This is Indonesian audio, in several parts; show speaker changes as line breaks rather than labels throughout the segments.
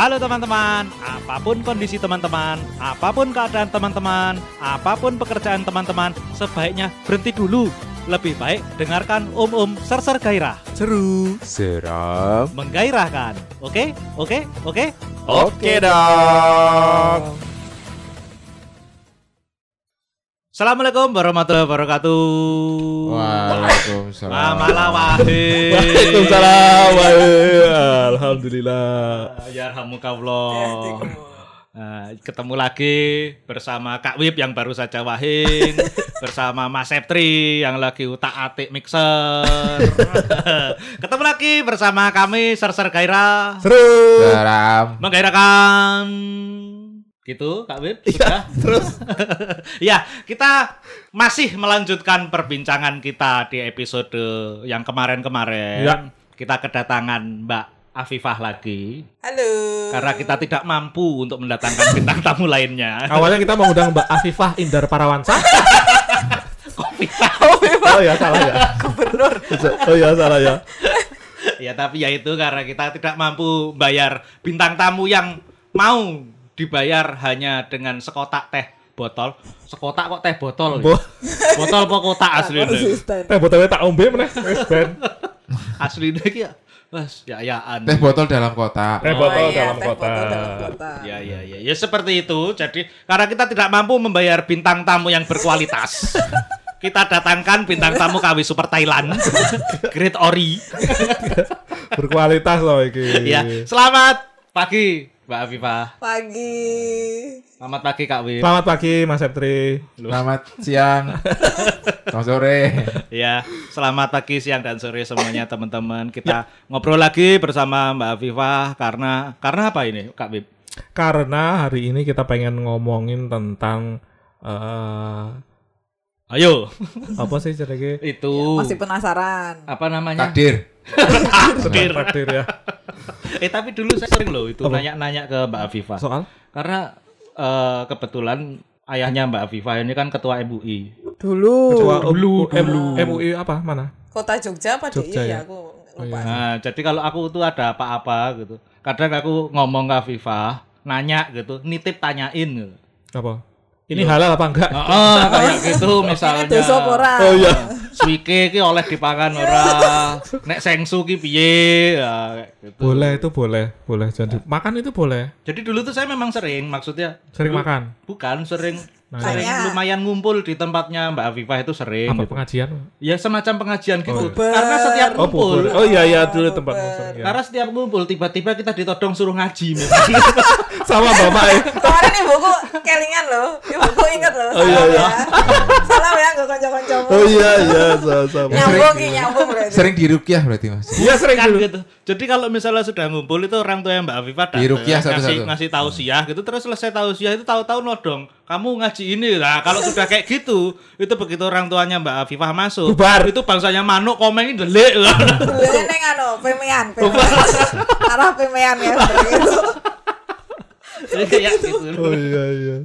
Halo teman-teman, apa pun kondisi teman-teman, apa pun keadaan teman-teman, apa pun pekerjaan teman-teman, sebaiknya berhenti dulu. Lebih baik dengarkan Om Om Serser Gairah.
Seru.
Seram.
Menggairahkan. Oke? Oke? Oke?
Oke dong.
Assalamualaikum warahmatullahi wabarakatuh.
Waalaikumsalam.
Ah.
Waalaikumsalam. Alhamdulillah.
Ya Allah. Nah, ketemu lagi bersama Kak Wip yang baru saja wahing, bersama Mas Septri yang lagi utak atik mixer. ketemu lagi bersama kami Serser Gairah
Seru.
Menggairahkan gitu Kak Wip sudah
Terus
ya kita masih melanjutkan perbincangan kita di episode yang kemarin-kemarin
Ya.
kita kedatangan Mbak Afifah lagi
Halo.
karena kita tidak mampu untuk mendatangkan bintang tamu lainnya.
awalnya kita mengundang Mbak Afifah Indar Parawansa. Oh ya salah ya.
Gubernur.
Oh ya salah ya.
ya tapi ya itu karena kita tidak mampu bayar bintang tamu yang mau dibayar hanya dengan sekotak teh botol. Sekotak kok teh botol. ya?
Bo-
botol apa kotak asli.
Teh botolnya tak ombe meneh. Wis ben.
Asli iki ya. Mas, ya yaan.
Teh botol dalam kotak.
Teh
Oh
botol
iya,
dalam
teh
kota.
botol dalam kota.
Ya, ya, ya, ya seperti itu. Jadi karena kita tidak mampu membayar bintang tamu yang berkualitas, kita datangkan bintang tamu KW Super Thailand, Great Ori.
Berkualitas loh iki.
Ya, selamat pagi Mbak Afifah.
Pagi.
Selamat pagi Kak Wim.
Selamat pagi Mas Septri.
Selamat siang. Selamat sore.
Ya, selamat pagi, siang dan sore semuanya teman-teman. Kita ngobrol lagi bersama Mbak Afifah karena karena apa ini Kak Wim?
Karena hari ini kita pengen ngomongin tentang eh
Ayo,
apa sih ceritanya?
itu
Masih penasaran.
apa namanya?
Takdir.
Takdir.
Takdir ya.
Eh tapi dulu saya sering loh itu nanya-nanya ke Mbak Afifah.
Soal
Karena eh, kebetulan ayahnya Mbak Afifah ini kan ketua MUI.
Dulu.
ketua
dulu, dulu.
MUI apa mana?
Kota Jogja apa
Jogja
DIY
ya?
ya? Aku
Oh,
lupa.
iya.
Nah, jadi kalau aku tuh ada apa-apa gitu. Kadang aku ngomong ke Afifah, nanya gitu, nitip tanyain gitu.
Apa? Ini halal apa enggak?
Heeh, kayak gitu misalnya.
dosa ora?
Oh iya.
Suike ki oleh dipangan ora. Nek sengsu ki piye? Ya, kayak gitu.
Boleh itu boleh, boleh jadi makan itu boleh.
Jadi dulu tuh saya memang sering, maksudnya
Sering
dulu-
makan.
Bukan sering
Nah,
sering lumayan ngumpul di tempatnya Mbak Afifah itu sering.
Apa
gitu.
pengajian?
Ya semacam pengajian gitu.
Bubar.
Karena setiap
Oh,
ngumpul,
bubur. Oh iya iya dulu
Oh,
tempat musuh. ya.
karena setiap ngumpul tiba-tiba kita ditodong suruh ngaji.
Sama bapak ya.
Kemarin ibuku kelingan loh. Ibuku inget loh.
Oh, iya, iya.
ya. Salam ya ke kanca-kancamu.
Oh iya iya sama.
Nyambung ki nyambung berarti.
Sering dirukyah berarti Mas.
Iya sering
kan gitu. Jadi kalau misalnya sudah ngumpul itu orang tua yang Mbak Afifah datang ngasih
satu-satu.
ngasih tausiah gitu terus selesai tausiah itu tahu-tahu nodong kamu ngaji ini nah kalau sudah kayak gitu itu begitu orang tuanya Mbak Afifah masuk
Bubar.
itu bangsanya manuk komen ini delik
neng anu, pemean, pemean. Arah pemean ya
kayak gitu
Oh iya iya.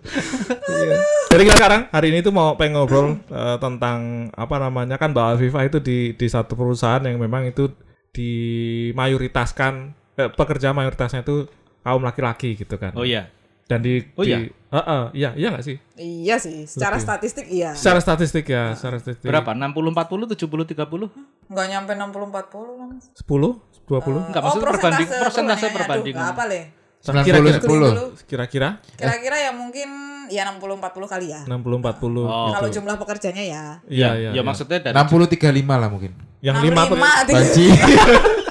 Iya. Jadi kita sekarang hari ini tuh mau pengen ngobrol eh, tentang apa namanya kan Mbak Afifah itu di di satu perusahaan yang memang itu dimayoritaskan eh, pekerja mayoritasnya itu kaum laki-laki gitu kan.
oh iya
Dan di
Oh
di-
iya?
Heeh, iya iya nggak sih?
Iya sih, secara
Lebih.
statistik iya.
Secara statistik ya, secara statistik.
berapa 60 40 70 30
Enggak nyampe 60 40 kan.
10, 20?
Enggak, maksudnya perbanding- persentase
perbandingan. apa le?
90 10.
Kira-kira
Kira-kira ya mungkin ya 60 40 kali ya.
60 40
Oh.
Kalau
gitu.
jumlah pekerjanya ya.
Iya iya.
ya maksudnya dari
60 35 lah mungkin.
Yang 5
lima
Banci.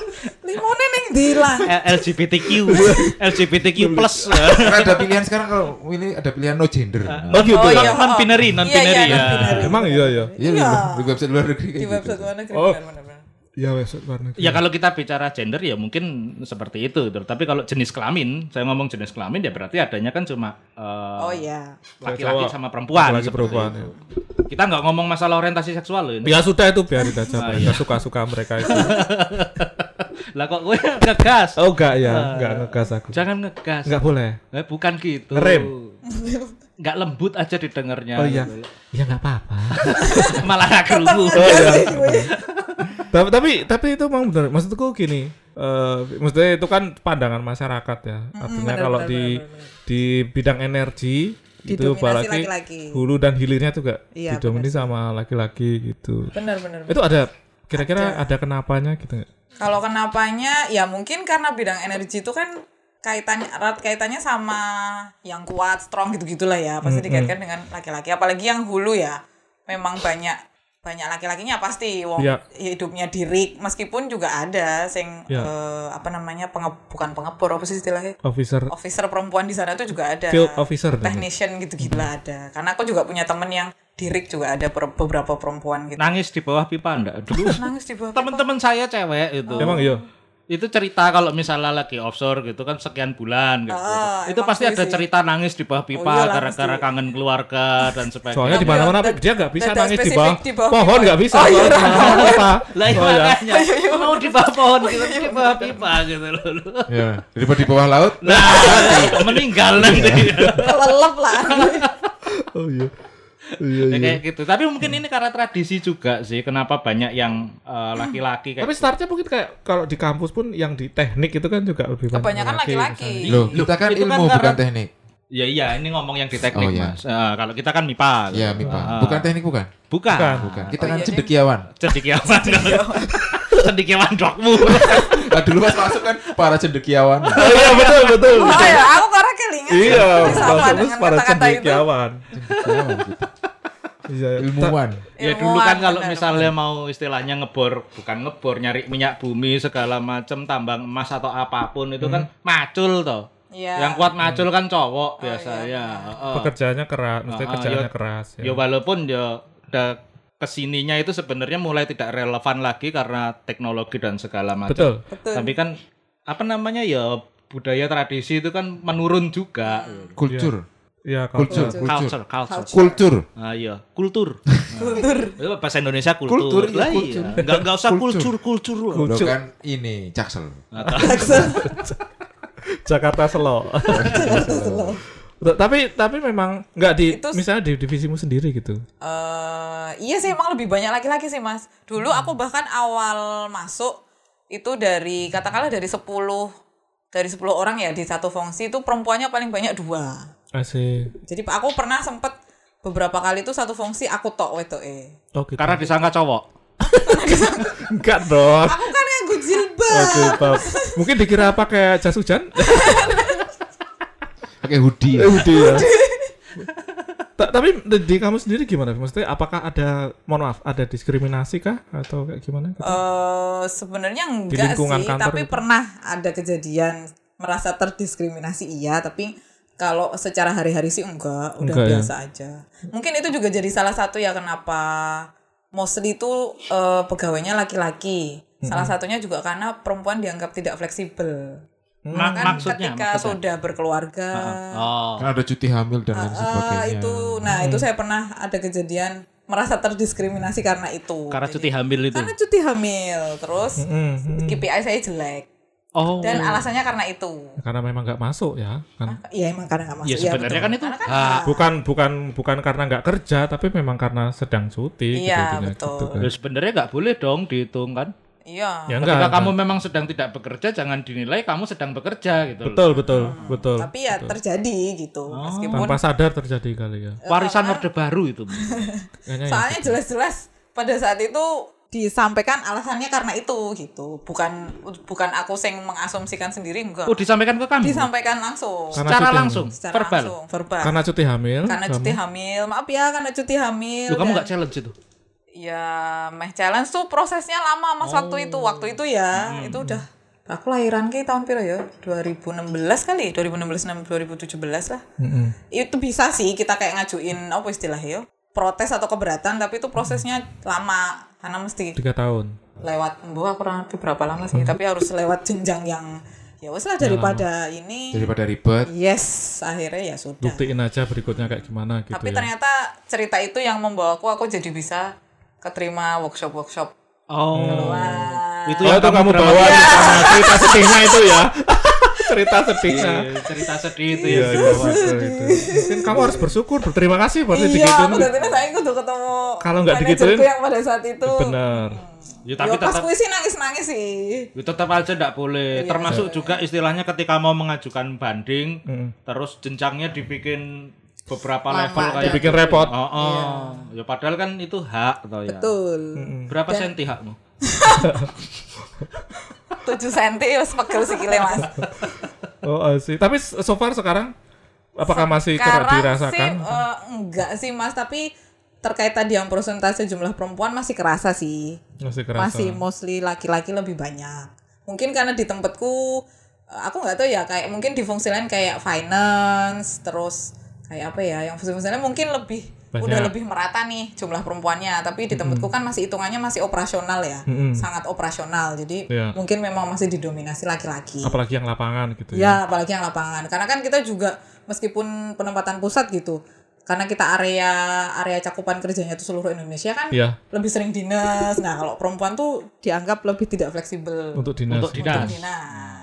L- LGBTQ LGBTQ plus
Karena ada pilihan sekarang kalau ini ada pilihan no gender.
Oh gitu.
Oh,
ya?
iya.
non binary non
Iya, iya,
binary ya
non-binary.
Emang iya ya.
Iya, di website luar negeri
Di
gitu.
website luar negeri
Oh. Iya website luar negeri.
Ya kalau kita bicara gender ya mungkin seperti itu. gitu. Tapi kalau jenis kelamin, saya ngomong jenis kelamin ya berarti adanya kan cuma eh,
Oh iya.
laki-laki sama perempuan.
Laki-laki
seperti
perempuan,
itu.
ya.
Kita nggak ngomong masalah orientasi seksual loh ini.
Ya sudah itu biarin aja
Ah,
mereka
iya.
suka-suka mereka itu.
Lah kok gue ngegas?
Oh enggak ya, enggak ngegas aku.
Jangan ngegas.
Enggak boleh.
Eh, bukan gitu.
Ngerem.
Nggak lembut aja didengarnya.
Oh iya. Ya enggak apa-apa.
Malah nggak kerungu.
Oh iya. tapi, tapi tapi itu memang benar. Maksudku gini, eh maksudnya itu kan pandangan masyarakat ya. Artinya
benar,
kalau di
benar.
di bidang energi itu apalagi
laki-laki.
hulu dan hilirnya juga
Iya,
didomini sama laki-laki gitu.
Benar benar.
Itu ada kira-kira ada. kenapanya gitu nggak?
Kalau kenapanya ya mungkin karena bidang energi itu kan kaitannya erat kaitannya sama yang kuat, strong gitu-gitulah ya. Pasti dikaitkan dengan laki-laki apalagi yang hulu ya. Memang banyak banyak laki-lakinya pasti wong
Ya.
hidupnya dirik meskipun juga ada sing
Ya.
eh, apa namanya penge, bukan pengebor apa sih istilahnya
Officer
officer perempuan di sana tuh juga ada
field officer
technician gitu-gitu lah ada karena aku juga punya temen yang dirik juga ada per- beberapa perempuan gitu
Nangis di bawah pipa enggak? Dulu
nangis di bawah
teman-teman saya cewek itu.
Emang iya.
Itu cerita kalau misalnya lagi offshore gitu kan sekian bulan gitu.
Ah,
itu pasti ada
sih.
cerita nangis di bawah pipa
Oh,
gara-gara kangen keluarga dan sebagainya.
Soalnya di mana-mana dia nggak bisa nangis di bawah,
di bawah
pohon nggak bisa.
Oh, iya,
pipa.
lah iya
Oh ya.
makanya mau di bawah pohon gitu di bawah pipa gitu loh.
Ya, daripada di bawah laut.
Nah, meninggal nanti.
kelelep lah
Oh iya. Iya
Ya,
iya.
kayak gitu. Tapi mungkin ini karena tradisi juga sih. Kenapa banyak yang eh, laki-laki kayak
Tapi startnya mungkin kayak kalau di kampus pun yang di teknik itu kan juga lebih banyak
kebanyakan laki-laki
Loh, kita kan
itu kan
ilmu
karena-
bukan teknik.
Ya iya, ini ngomong yang di teknik,
Oh, iya.
Mas. Eh, kalau kita kan MIPA. gitu.
Ya, MIPA.
Ah.
Bukan teknik bukan?
Bukan.
Bukan.
Bukan. Kita
Oh,
kan
iya,
cendekiawan.
Cendekiawan. Cendekiawan dokmu.
Nah, dulu pas masuk kan para cendekiawan.
Oh iya betul betul.
oh ya aku karena kelingan
Iya,
dengan
para cendekiawan.
Cendekiawan gitu.
Iya.
Ilmuwan.
ya
Ilmuwan,
dulu kan kalau misalnya mau istilahnya ngebor, bukan ngebor, nyari minyak bumi segala macam, tambang emas atau apa pun itu kan macul toh.
Iya.
Yang kuat macul kan cowok biasanya. Heeh.
Pekerjaannya keras, mesti
Ah,
kerjaannya
ya-
keras.
Ya walaupun ya udah ke sininya itu sebenarnya mulai tidak relevan lagi karena teknologi dan segala macam.
Betul.
betul
Tapi kan apa namanya ya budaya tradisi itu kan menurun juga.
Kultur.
Iya, kalau
Kultur. Kultur.
Culture, culture.
Kultur.
Ah iya, kultur.
kultur
Itu bahasa Indonesia kultur.
Kultur, iya,
Lah
kultur.
iya. Enggak enggak usah
Kultur.
kultur, kultur.
Kan ini Jaksel.
Jakarta Selo. Tapi tapi memang nggak di
Itu-
misalnya di divisimu sendiri gitu.
Eh, iya sih emang lebih banyak laki-laki sih mas dulu aku bahkan awal masuk itu dari katakanlah dari 10 dari 10 orang ya di satu fungsi itu perempuannya paling banyak dua
Asik.
jadi aku pernah sempet beberapa kali itu satu fungsi aku tok wetoke
Oh gitu.
Karena disangka cowok.
enggak dong.
aku kan yang gue jilbab
Oke, Bab. Mungkin dikira pakai jas hujan?
Pakai hoodie.
Eh, udah ya. Ta- tapi di, kamu sendiri gimana? Maksudnya apakah ada mohon maaf, ada diskriminasi kah atau kayak gimana?
Eh, sebenarnya enggak
lingkungan
sih,
kantor
tapi
gitu.
pernah ada kejadian merasa terdiskriminasi iya, tapi kalau secara hari-hari sih enggak, udah
Enggak ya?
biasa aja. Mungkin itu juga jadi salah satu ya kenapa mostly itu eh, pegawainya laki-laki. Salah satunya juga karena perempuan dianggap tidak fleksibel.
Ma-
kan
maksudnya,
ketika
maksudnya.
sudah berkeluarga,
Oh.
Kan ada cuti hamil dan lain
ah,
sebagainya.
itu, nah itu saya pernah ada kejadian merasa terdiskriminasi karena itu.
Karena
Jadi-
cuti hamil itu.
karena cuti hamil terus
Hmm, hmm.
KPI saya jelek
Oh.
dan alasannya karena itu
Karena memang nggak masuk ya kan.
iya emang karena nggak masuk
Ya sebenarnya kan itu
Karena kan
hak.
Bukan bukan bukan karena nggak kerja, tapi memang karena sedang cuti.
Iya,
intinya
betul.
gitu kan.
Ya sebenarnya nggak boleh dong dihitung kan.
Iya
Ya
Ketika
enggak.
kamu memang sedang tidak bekerja, jangan dinilai kamu sedang bekerja gitu. loh.
Betul betul betul.
tapi ya terjadi gitu meskipun
Tanpa sadar terjadi kali ya.
Warisan orde baru itu.
Ya.
soalnya jelas-jelas pada saat itu disampaikan alasannya karena itu gitu bukan bukan aku yang mengasumsikan sendiri enggak
Oh disampaikan ke kamu?
disampaikan langsung
Karena
Secara
cuti
langsung,
secara
verbal.
langsung verbal
Karena cuti hamil.
karena
kamu-
cuti hamil maaf ya karena cuti hamil
Loh, kamu nggak challenge itu?
Ya, meh challenge tuh prosesnya lama mas waktu itu. Waktu itu ya, itu udah aku lahiran ke tahun piro ya? 2016 kali, 2016 6 2017 lah.
Mm-mm.
Itu bisa sih kita kayak ngajuin apa istilahnya ya? Protes atau keberatan, tapi itu prosesnya lama karena mesti
Tiga tahun.
lewat bu aku kurang berapa lama sih, tapi harus lewat jenjang yang ya wes lah daripada ini.
Daripada ribet.
Yes, akhirnya ya sudah.
Buktiin aja berikutnya kayak gimana gitu
Tapi
ya.
ternyata cerita itu yang membawa aku aku jadi bisa keterima workshop-workshop
Oh.
Wah.
Itu
Oh,
yang
itu kamu bawa sama cerita sedihnya itu ya. cerita sedihnya.
Iya, cerita sedih itu
Iya,
ya.
dibawa itu, itu. Mungkin kamu harus bersyukur, berterima kasih berarti
Iya,
digituin.
aku berarti saya kudu ketemu
Kalau nggak digituin,
yang pada saat itu.
Bener.
Ya, tapi
Yo pas
tetap-
sih nangis-nangis sih.
Ya, tetap aja tidak boleh. Termasuk juga istilahnya ketika mau mengajukan banding, terus jenjangnya dibikin beberapa
Lama
level
dan-
kayak
Bikin repot.
Oh, oh. Ya padahal kan itu hak toh ya.
Betul.
Berapa senti hakmu?
7 cm wis pegel sikile Mas.
Oh, see. Tapi so far sekarang apakah masih kera-
Sekarang
dirasakan?
sih eh, enggak sih Mas, tapi terkait tadi yang persentase jumlah perempuan masih kerasa sih.
masih kerasa.
Masih mostly laki-laki lebih banyak. Mungkin karena di tempatku aku nggak tahu ya kayak mungkin di fungsi lain kayak finance terus kayak apa ya yang lain mungkin lebih
Banyak.
udah lebih merata nih jumlah perempuannya tapi di tempatku kan masih hitungannya masih operasional ya sangat operasional jadi
Iya.
mungkin memang masih didominasi laki-laki
apalagi yang lapangan gitu ya.
Ya, apalagi yang lapangan. Karena kan kita juga meskipun penempatan pusat gitu, karena kita area area cakupan kerjanya itu seluruh Indonesia kan
Iya,
lebih sering dinas. Nah, kalau perempuan tuh dianggap lebih tidak fleksibel
untuk dinas.
Untuk dinas.
untuk dinas.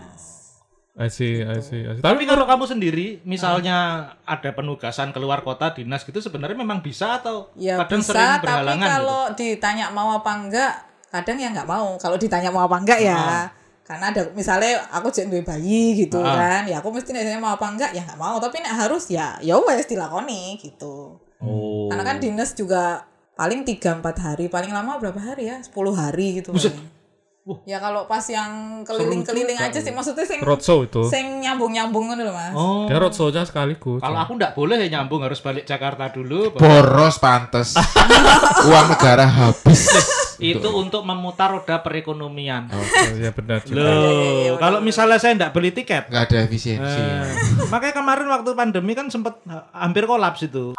I see, I see, I see.
Tapi kalau kamu sendiri, misalnya ada penugasan keluar kota dinas gitu, sebenarnya memang bisa atau
Ya
kadang
bisa,
sering
tapi
berhalangan gitu?
kalau ditanya mau apa enggak, kadang ya nggak mau. Kalau ditanya mau apa enggak ya. Karena ada misalnya aku jadi duwe bayi gitu
Ah.
kan, ya aku mesti nanya mau apa enggak ya nggak mau. Tapi nek harus ya ya wes dilakoni gitu.
Oh.
Karena kan dinas juga paling 3 4 hari, paling lama berapa hari ya? 10 hari gitu. paling. Ya kalau pas yang keliling-keliling aja sih maksudnya sing
roadshow itu.
sing nyambung-nyambung ngono lho, Mas.
Oh.
Dia roadshow-nya sekaligus.
Kalau aku nggak boleh ya nyambung harus balik Jakarta dulu.
Boros pantes. Uang negara habis.
Itu untuk memutar roda perekonomian.
Oh, iya benar juga.
Loh, kalau misalnya saya nggak beli tiket,
Nggak ada efisiensi.
eh, makanya kemarin waktu pandemi kan sempat eh, hampir kolaps itu.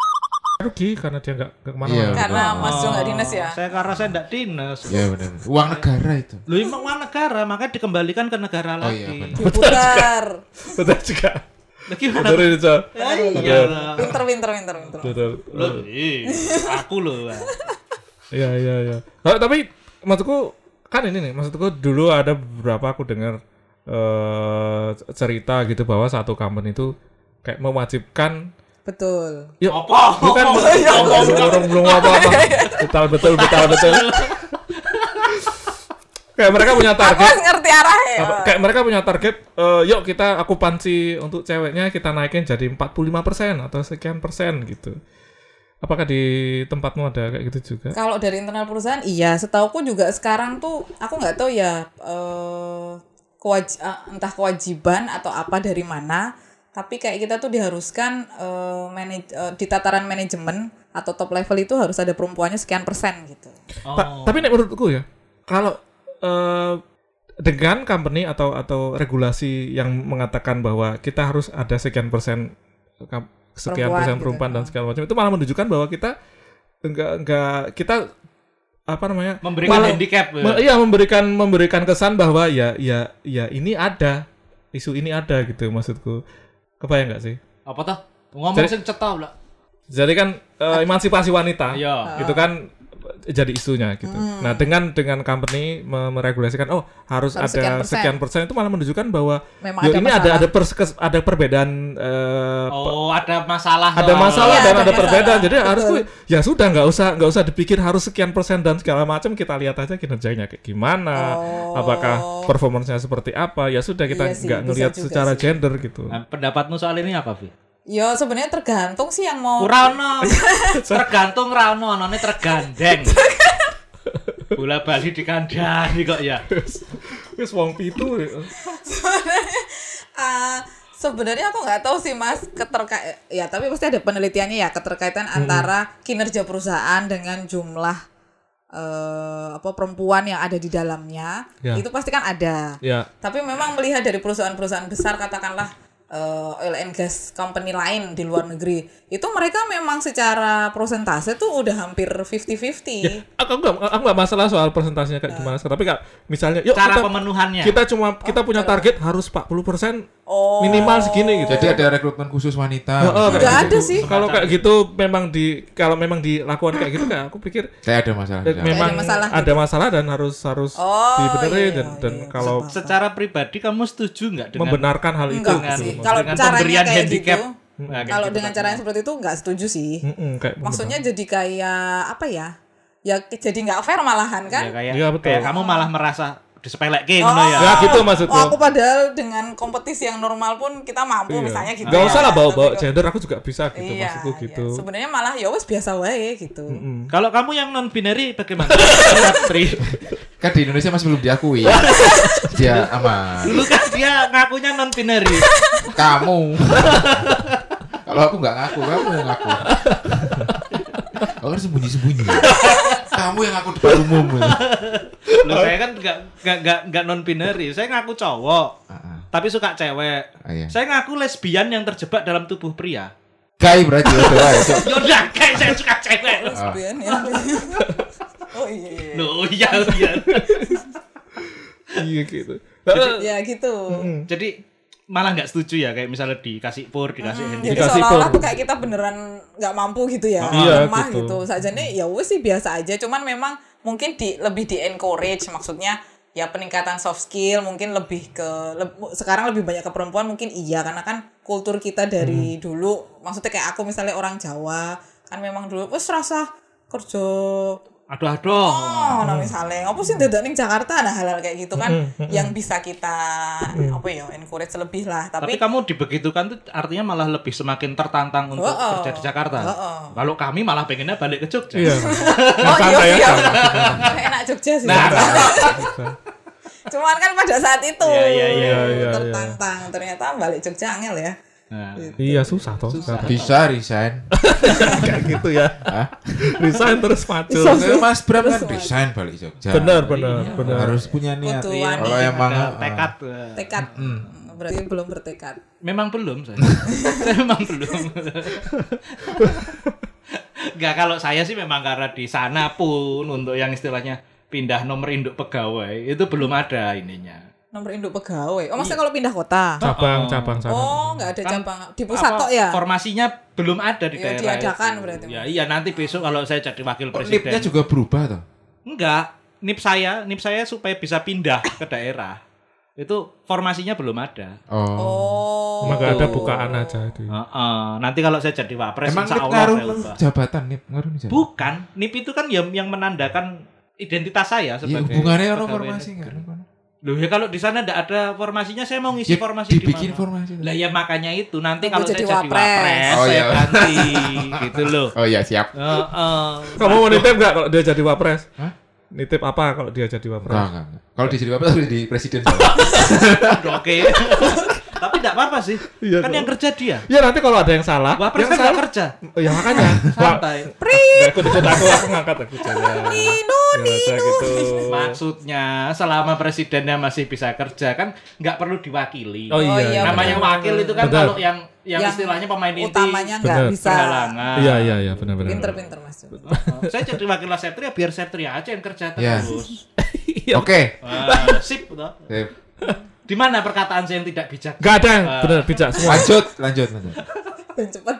Rugi karena dia nggak ke ke mana
Iya.
Karena Mas Jo nggak dinas ya.
Saya karena saya nggak dinas.
Ya benar. Uang negara itu.
Lu emang uang negara, makanya dikembalikan ke negara
Oh
lagi.
iya benar.
Diputar.
Betul juga.
Gimana?
Betul itu.
Ya, iya lah.
Pinter pinter pinter pinter.
Betul.
Loh, aku loh.
Iya iya iya. Oh, tapi maksudku kan ini nih, maksudku dulu ada beberapa aku dengar eh cerita gitu bahwa satu company itu kayak mewajibkan
Betul.
Yuk,
Apa?
bukan belum belum apa apa. Betul betul betul betul. kayak mereka punya
Aku
target.
harus ngerti arahnya.
apa, kayak mereka punya target eh, yuk kita akupansi untuk ceweknya kita naikin jadi 45% atau sekian persen gitu. Apakah di tempatmu ada kayak gitu juga?
Kalau dari internal perusahaan, iya. Setauku juga sekarang tuh, aku nggak tahu ya, eh kewaj- eh, entah kewajiban atau apa dari mana. Tapi kayak kita tuh diharuskan eh, manaj- eh, di tataran manajemen atau top level itu harus ada perempuannya sekian persen gitu.
Ta- tapi nek menurutku ya, kalau eh, dengan company atau atau regulasi yang mengatakan bahwa kita harus ada sekian persen sekian
Perempuan
persen
gitu.
perempuan dan segala macam itu malah menunjukkan bahwa kita enggak enggak kita apa namanya
Memberikan
malah-
handicap. ya.
iya memberikan memberikan kesan bahwa ya ya ya ini ada isu ini ada gitu maksudku kebayang nggak sih
Apa tuh? Ngomong
Jadi-
sing cetha lah.
jadi kan eh, emansipasi wanita
Iya.
itu kan jadi isunya gitu. Nah dengan dengan company me- meregulasikan oh harus,
Harus
ada
sekian persen.
sekian persen itu malah menunjukkan bahwa
Memang
yo,
ada
ini ada
masalah.
ada kes- ada perbedaan eh,
Oh, ada masalah.
ada masalah
Iya,
dan
ada
ada, perbedaan. Jadi harus
Betul.
tuh, ya sudah nggak usah nggak usah dipikir harus sekian persen dan segala macam kita lihat aja kinerjanya kayak gimana,
Oh.
apakah performance-nya seperti apa. Ya sudah kita
Iya
nggak
bisa
ngelihat secara
sih.
gender gitu.
Nah, pendapatmu soal ini apa, Vi?
Ya sebenarnya tergantung sih yang mau
Rano. Tergantung Rano, none tergandeng. Bola Bali dikandani kok ya.
Wis wong pitu.
Ah, sebenarnya aku nggak tahu sih mas keterkait ya tapi pasti ada penelitiannya ya keterkaitan antara kinerja perusahaan dengan jumlah eh, apa perempuan yang ada di dalamnya
Ya.
itu pasti kan ada
Ya,
tapi memang melihat dari perusahaan-perusahaan besar katakanlah eh, oil and gas company lain di luar negeri. Itu mereka memang secara persentase tuh udah hampir 50-50
aku nggak aku nggak masalah soal presentasinya kayak gimana tapi kak misalnya yuk
Cara
kita,
pemenuhannya.
kita cuma kita punya target harus 40%
oh
minimal segini gitu
Jadi ada rekrutmen khusus wanita.
Oh, oh, kayak
ada
gitu.
sih
kalau kayak gitu memang di kalau memang dilakukan kayak gitu kayak aku pikir
Saya ada masalah. sana.
memang
ada masalah
ada masalah dan harus harus
Oh,
dibenerin
iya,
dan, dan
iya,
kalau
Secara pribadi kamu setuju nggak dengan
membenarkan hal itu
Enggak
dengan,
sih.
dengan
Kalau caranya
pemberian
kayak
handicap?
gitu,
Nah, kayak
kalau
gitu
dengan
kan.
cara yang seperti itu nggak setuju sih
Mm-mm, kayak
maksudnya jadi kayak apa ya ya jadi nggak fair malahan kan.
Ya, kayak,
Iya, betul.
kayak kamu malah merasa disepelekin
Oh,
ngono ya.
Ya gitu maksudku.
Oh, aku padahal dengan kompetisi yang normal pun kita mampu
Iya.
misalnya gitu.
Gak
ya.
usah lah bawa-bawa gender aku juga bisa gitu
Iya,
maksudku
iya.
gitu.
Sebenarnya malah ya wes biasa wae gitu.
Kalau kamu yang non binary bagaimana?
Kan di Indonesia masih belum diakui. Dia aman.
Dulu kan dia ngakunya non binary.
Kamu. Kalau aku nggak ngaku, kamu yang ngaku. Kau kan sembunyi-sembunyi. Kamu yang ngaku depan umum.
Loh, saya kan nggak nggak nggak nggak non binary. Saya ngaku cowok,
Ah, ah.
tapi suka cewek.
Ah, iya.
Saya ngaku lesbian yang terjebak dalam tubuh pria.
Gay berarti udah wae, Cok.
Yaudah, kayak saya suka cewek.
Lesbian ya. oh iya. iya.
Loh, iya iya.
Iya gitu.
Ya gitu.
Jadi malah nggak setuju ya kayak misalnya dikasih pur, dikasih
Hmm, jadi
Dikasih
seolah-olah tuh kayak kita beneran nggak mampu gitu ya,
Iya,
lemah
gitu.
gitu. Sajane ya wes sih biasa aja, cuman memang mungkin di lebih di encourage maksudnya ya peningkatan soft skill mungkin lebih ke leb- sekarang lebih banyak ke perempuan mungkin iya karena kan kultur kita dari
Hmm.
dulu maksudnya kayak aku misalnya orang Jawa kan memang dulu wes rasa kerja
Aduh aduh.
Oh, nah misalnya, apa sih dadak ning Jakarta nah hal-hal kayak gitu kan yang bisa kita apa ya encourage lebih lah.
Tapi
Tapi,
kamu dibegitukan tuh artinya malah lebih semakin tertantang untuk
Heeh.
kerja di Jakarta.
Heeh.
Kalau kami malah pengennya balik ke Jogja.
Iya.
oh iya iya. Enak Jogja sih.
Nah,
Cuman kan pada saat itu
Iya, iya, iya,
iya, iya.
tertantang. Ternyata balik Jogja angel ya.
Nah,
Iya susah toh sekarang.
Bisa resign.
Kayak gitu ya.
Hah?
Resign terus maju.
Saya Mas Bram kan resign balik Jogja.
Benar benar benar.
Harus punya niat.
Iya.
Kalau emang ah,
tekad.
Tekad. Berarti belum bertekad.
Memang belum saya. saya memang belum. Enggak kalau saya sih memang karena di sana pun untuk yang istilahnya pindah nomor induk pegawai itu belum ada ininya.
Nomor induk pegawai. Oh, maksudnya kalau pindah kota?
Cabang cabang sana.
Oh, nggak ada
Kan
cabang di pusat tok ya?
Formasinya belum ada di
Ya,
daerah.
diadakan
itu.
berarti.
Ya iya nanti besok kalau saya jadi wakil
kok
presiden.
nipnya juga berubah toh.
Enggak, nip saya, nip saya supaya bisa pindah ke daerah. Itu formasinya belum ada.
Oh.
Oh.
Gak ada bukaan aja itu.
Heeh. Nanti kalau saya jadi wapres
Emang
insya
nip
Allah
ngaruh jabatan nip ngaruh jabatan.
Bukan, nip itu kan yang yang menandakan identitas saya
Ya,
sebagai
hubungannya ono
pegawai
formasi enggak?
Loh ya kalau di sana enggak ada formasinya, saya mau ngisi
Ya,
formasi
dibikin
di mana?
formasi.
Lah ya makanya itu nanti kalau saya
jadi
jadi
wapres.
wapres,
Oh,
saya
iya.
ganti gitu loh.
Oh iya siap.
Heeh.
Kamu mau nitip gak kalau dia jadi wapres?
Hah?
Nitip apa kalau dia jadi wapres?
Enggak. Kalau di jadi udah di presiden.
Oke. Tapi enggak apa-apa sih.
Iya,
kan yang kerja dia.
Ya nanti kalau ada yang salah,
Wapres
yang
kan
salah.
kerja.
Oh, ya makanya.
Santai.
Nggak ikut-ikut aku, aku ngangkat aku jalan.
Nino,
Ya, aja gitu.
Maksudnya selama presidennya masih bisa kerja kan nggak perlu diwakili.
Oh iya.
Oh, iya,
iya.
Namanya
benar.
wakil itu kan
Benar.
kalau yang yang,
Yang
istilahnya pemain inti
utamanya nggak bisa.
berhalangan.
Iya iya iya benar-benar.
Pinter-pinter mas.
Oh, saya jadi wakil Septria biar Septria aja yang kerja
Iya.
terus.
Oke.
Wah, sip.
Sip.
Di mana perkataan saya yang tidak bijak?
Gak ada yang benar bijak semua.
Lanjut, lanjut, lanjut.
Dan cepet.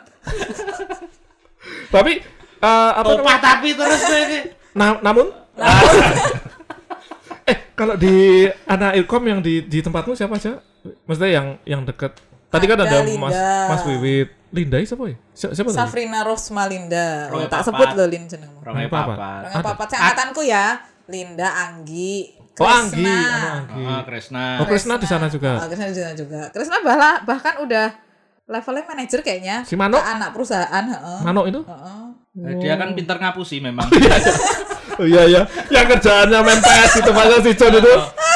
Tapi eh, apa namanya?
tapi terus ini.
Na- namun eh kalau di anak ilkom yang di di tempatmu siapa aja? Maksudnya yang yang deket. Tadi kan
Ada
ada
Linda.
Mas Mas Wiwit. Linda siapa ya? Si- Siapa tadi?
Safrina Rosmalinda. Oh, tak
papat.
sebut loh Lin jenengmu.
Apa?
papat.
Rongga papat saya angkatanku ya. Linda, Anggi,
Oh
Krisna.
Anggi, anu Anggi.
Ah, Kresna.
Oh Krisna di sana juga.
Oh, Krisna di sana juga. Krisna bahlah, bahkan udah levelnya manajer kayaknya.
Si Mano?
Ke anak perusahaan, heeh.
Mano itu?
Heeh.
Eh, Dia kan pintar ngapusi memang.
Oh iya iya. Yang kerjaannya main PS itu Pak si John itu.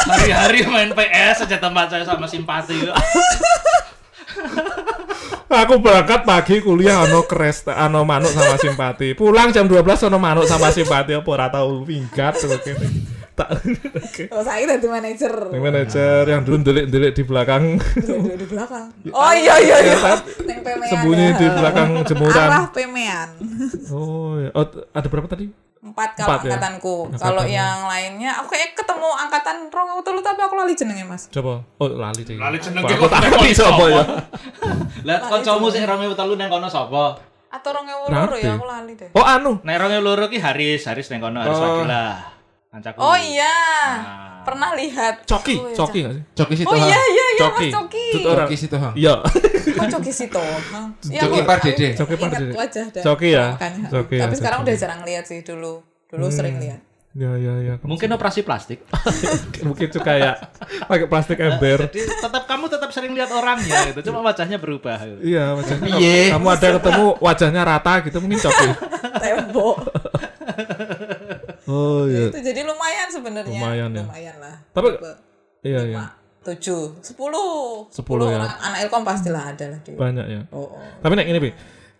Hari-hari main PS aja tempat saya sama simpati.
Aku berangkat pagi kuliah ono kres ono manuk sama simpati. Pulang jam 12 ono manuk sama simpati apa ora tau minggat terus kene. Tak
Oh, saya dadi manajer.
Yang manajer yang dulu delik-delik di belakang
Duduk di belakang. Oh iya iya iya. Neng pemean.
sembunyi
ya.
di belakang jemuran.
Arah pemean.
Oh, ya. oh ada berapa tadi?
Empat kalau
Empat ya?
angkatanku.
Angkatan.
Kalau yang lainnya aku kayak ketemu angkatan rong telu tapi aku lali jenenge Mas.
Coba. Oh, lali sih.
Lali jeneng
Wah,
ki
Aku
kok
tak ngerti sapa
sapa?
ya.
Lah kancamu sing 2003 nang kono sapa?
Atau rong ewu loro ya aku lali deh.
Oh, anu.
Nek 2002 ki Haris, Haris nang kono Haris
Oh.
Kancaku.
Oh iya.
Nah.
Pernah lihat.
Coki,
Oh, iya,
coki enggak sih?
Coki situ.
Oh iya iya iya
Coki.
Mas Coki.
Coki situ, Hang.
Iya.
Oh Coki situ. Hah. Iya,
Coki Pardede.
aku
Coki Pardede.
wajah dan
Coki ya? Coki ya,
Tapi sekarang
Coki.
udah jarang lihat sih dulu. Dulu sering lihat.
Ya ya ya.
Mungkin operasi plastik.
Mungkin tuh kayak pakai plastik ember.
Jadi tetap kamu tetap sering lihat orangnya gitu. Cuma wajahnya berubah. Gitu.
Iya, wajahnya.
Iya.
Kamu ada ketemu wajahnya rata gitu mungkin coki.
Tembok.
Oh iya.
itu jadi lumayan sebenarnya.
Lumayan ya.
Lumayan lah.
Tapi iya iya.
Tujuh, sepuluh.
Sepuluh ya.
orang. Anak Ilkom pastilah ada lah di.
Banyak ya.
Oh, oh.
Tapi nek ini Pi.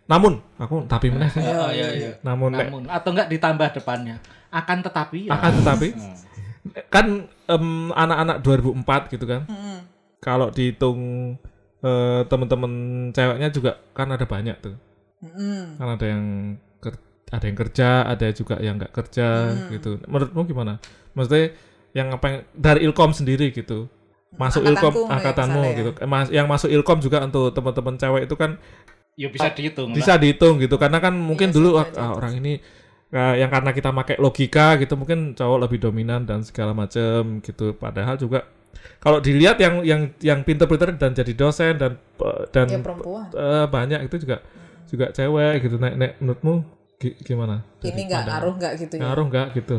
Namun aku tapi meneh.
Oh iya iya.
Namun nek
Namun atau enggak ditambah depannya. Akan tetapi ya.
akan tetapi kan em, anak-anak 2004 gitu kan. Kalau dihitung eh, teman-teman ceweknya juga kan ada banyak tuh.
Mm-mm.
Kan ada yang ada yang kerja, ada juga yang nggak kerja gitu. Menurutmu gimana? Maksudnya yang apa yang dari Ilkom sendiri gitu. Masuk
Angkatanku,
Ilkom
ya,
angkatanmu
ya.
gitu. Eh, mas- yang masuk Ilkom juga untuk teman-teman cewek itu kan
Ya bisa dihitung. lah.
bisa dihitung gitu karena kan mungkin
Iya
dulu ah, ah, orang ini ah, yang karena kita pakai logika gitu mungkin cowok lebih dominan dan segala macam gitu padahal juga kalau dilihat yang yang yang pinter-pinter dan jadi dosen dan eh, dan
Ya perempuan.
eh, banyak itu juga juga cewek gitu nek nek menurutmu gi- gimana
Ini nggak ngaruh nggak gitu ya.
ngaruh nggak gitu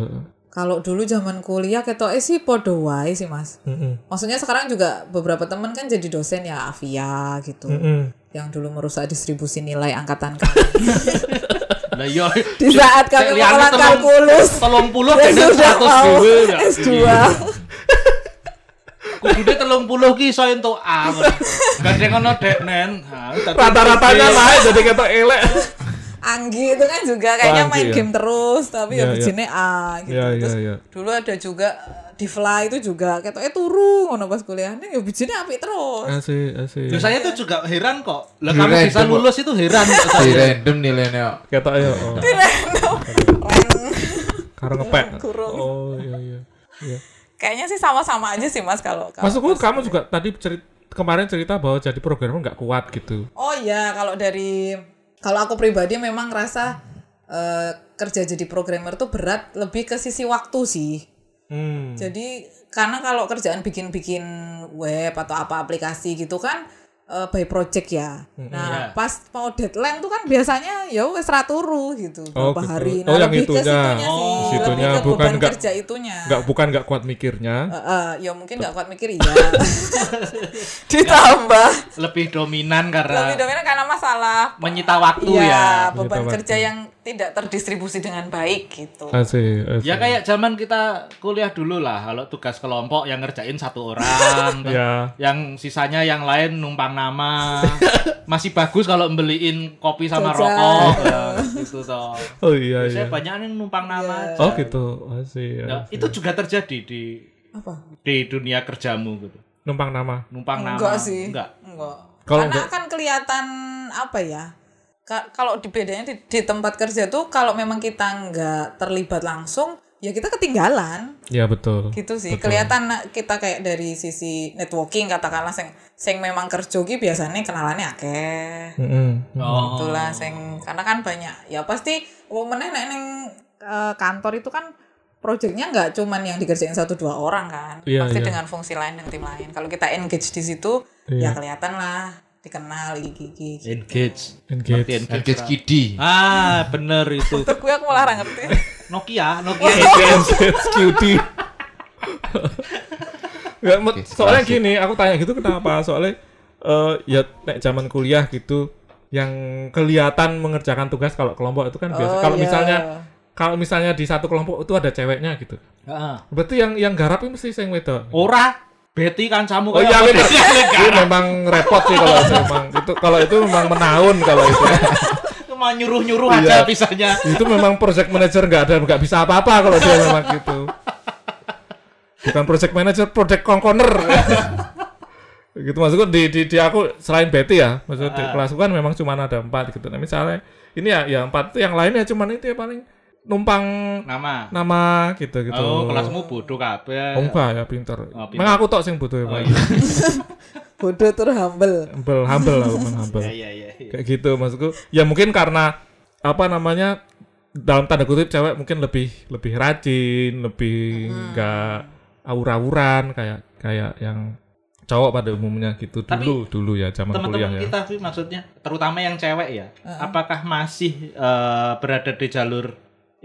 Kalau dulu zaman kuliah ketoknya sih podo wae sih mas.
Mm-mm.
Maksudnya sekarang juga beberapa teman kan jadi dosen ya Avia gitu.
Mm-mm.
Yang dulu merusak distribusi nilai angkatan kami.
Lah iya.
Di saat kami mengolah kalkulus.
Telung puluh
dan sudah mau
ya.
S2.
Kudunya telung puluh ki iso entuk A. ngono. Gandeng ono deknen. Ha, dadi
rata-ratanya naik jadi kata elek
Anggi itu kan juga kayaknya
Anggi,
main
ya.
game terus tapi ya
iya.
bijine A gitu.
Iya,
Terus
iya.
dulu ada juga di Fly itu juga ketoknya turu ngono pas kuliah. Nih ya bijine apik terus.
asik asik
Loh, saya tuh juga heran kok. Lah
Di
kamu bisa
random kok.
lulus itu heran.
Di random nilainya.
kata ya oh
Ren.
karena ngepek
Kurung.
oh iya iya iya
Kayaknya sih sama-sama aja sih Mas kalau kalau
Maksudku kamu juga tadi cerita kemarin cerita bahwa jadi programmer nggak kuat gitu.
Oh iya, kalau dari kalau aku pribadi memang ngerasa eh, kerja jadi programmer tuh berat lebih ke sisi waktu sih.
Hmm.
Jadi karena kalau kerjaan bikin-bikin web atau apa aplikasi gitu kan eh, by project ya. Nah,
Iya.
pas mau deadline tuh kan biasanya ya wes raturu gitu
Oh,
berapa
gitu.
hari.
Oh, yang
lebih ke
itunya.
situnya
Oh,
sih,
situnya,
lebih ke
bukan
beban
nggak-
kerja itunya.
Nggak bukan nggak kuat mikirnya.
Eh, eh, ya mungkin nggak kuat mikir iya. Ditambah
Lebih dominan karena
lebih dominan karena masalah
menyita waktu
Iya,
ya.
beban
Menyita
kerja yang tidak terdistribusi dengan baik gitu.
Asik, asik.
Ya kayak zaman kita kuliah dulu lah, kalau tugas kelompok yang ngerjain satu orang,
Ya.
yang sisanya yang lain numpang nama. Masih bagus kalau beliin kopi sama
Jajan.
rokok, ya, gitu toh.
Oh iya
Biasanya
iya.
banyak yang numpang nama aja.
Oh gitu. Asik.
Ya, itu juga terjadi di
Apa?
di dunia kerjamu gitu.
Numpang nama.
Numpang nama.
Enggak sih.
Enggak.
Enggak.
Kalau
Karena
enggak-
kan kelihatan apa ya? Ka- kalau di bedanya di, di tempat kerja tuh kalau memang kita nggak terlibat langsung, ya kita ketinggalan
Ya betul.
gitu sih.
Betul.
Kelihatan na- kita kayak dari sisi networking katakanlah sing sing memang kerja ki biasanya kenalannya akeh.
Mm-mm.
Oh.
Itulah sing karena kan banyak ya pasti oh meneh nek ning eh, kantor itu kan proyeknya nggak cuman yang dikerjain satu dua orang kan
Iya,
pasti
iya.
dengan fungsi lain dan tim lain kalau kita engage di situ
Iya.
ya kelihatan lah dikenal gigi gigi
Engage.
Engage.
Engage,
Engage? Kidi.
Ah, bener itu.
Untuk gue aku malah ngerti
Nokia, Nokia.
Cutie. Nggak, met-
Oke,
soalnya
klasik.
gini, aku tanya gitu kenapa? Soalnya eh ya nek zaman kuliah gitu yang kelihatan mengerjakan tugas kalau kelompok itu kan biasa.
Oh,
kalau
iya.
misalnya kalau misalnya di satu kelompok itu ada ceweknya gitu.
Heeh.
Berarti yang yang garap itu mesti sing wedok.
Ora Betty kan kamu
Oh iya, bener. itu memang repot sih kalau itu memang itu kalau itu memang menaun kalau itu.
Cuma nyuruh-nyuruh
Iya.
aja pisahnya.
itu memang project manager nggak ada nggak bisa apa-apa kalau dia memang gitu. Bukan project manager, project kongkoner. gitu maksudku di, di, di aku selain Betty ya, maksudnya di
Ah.
kelasku kan memang cuma ada empat gitu. Nah misalnya ini ya ya empat itu yang lainnya cuman itu ya paling numpang
Nama.
nama gitu gitu.
Oh, kelasmu bodoh kabeh.
Oh, enggak ya pinter.
Oh, pinter.
Memang aku tok sing butuh ya.
Oh,
Pak.
iya.
bodoh tur humble
Humble, humble lah, memang humble.
Iya, iya, iya. iya.
kayak gitu maksudku ya mungkin karena apa namanya dalam tanda kutip cewek mungkin lebih lebih rajin lebih nggak aur-auran kayak kayak yang cowok pada umumnya gitu
Tapi
dulu dulu ya zaman kuliah
Teman-teman
ya
kita sih maksudnya, terutama yang cewek ya, apakah masih eh, berada di jalur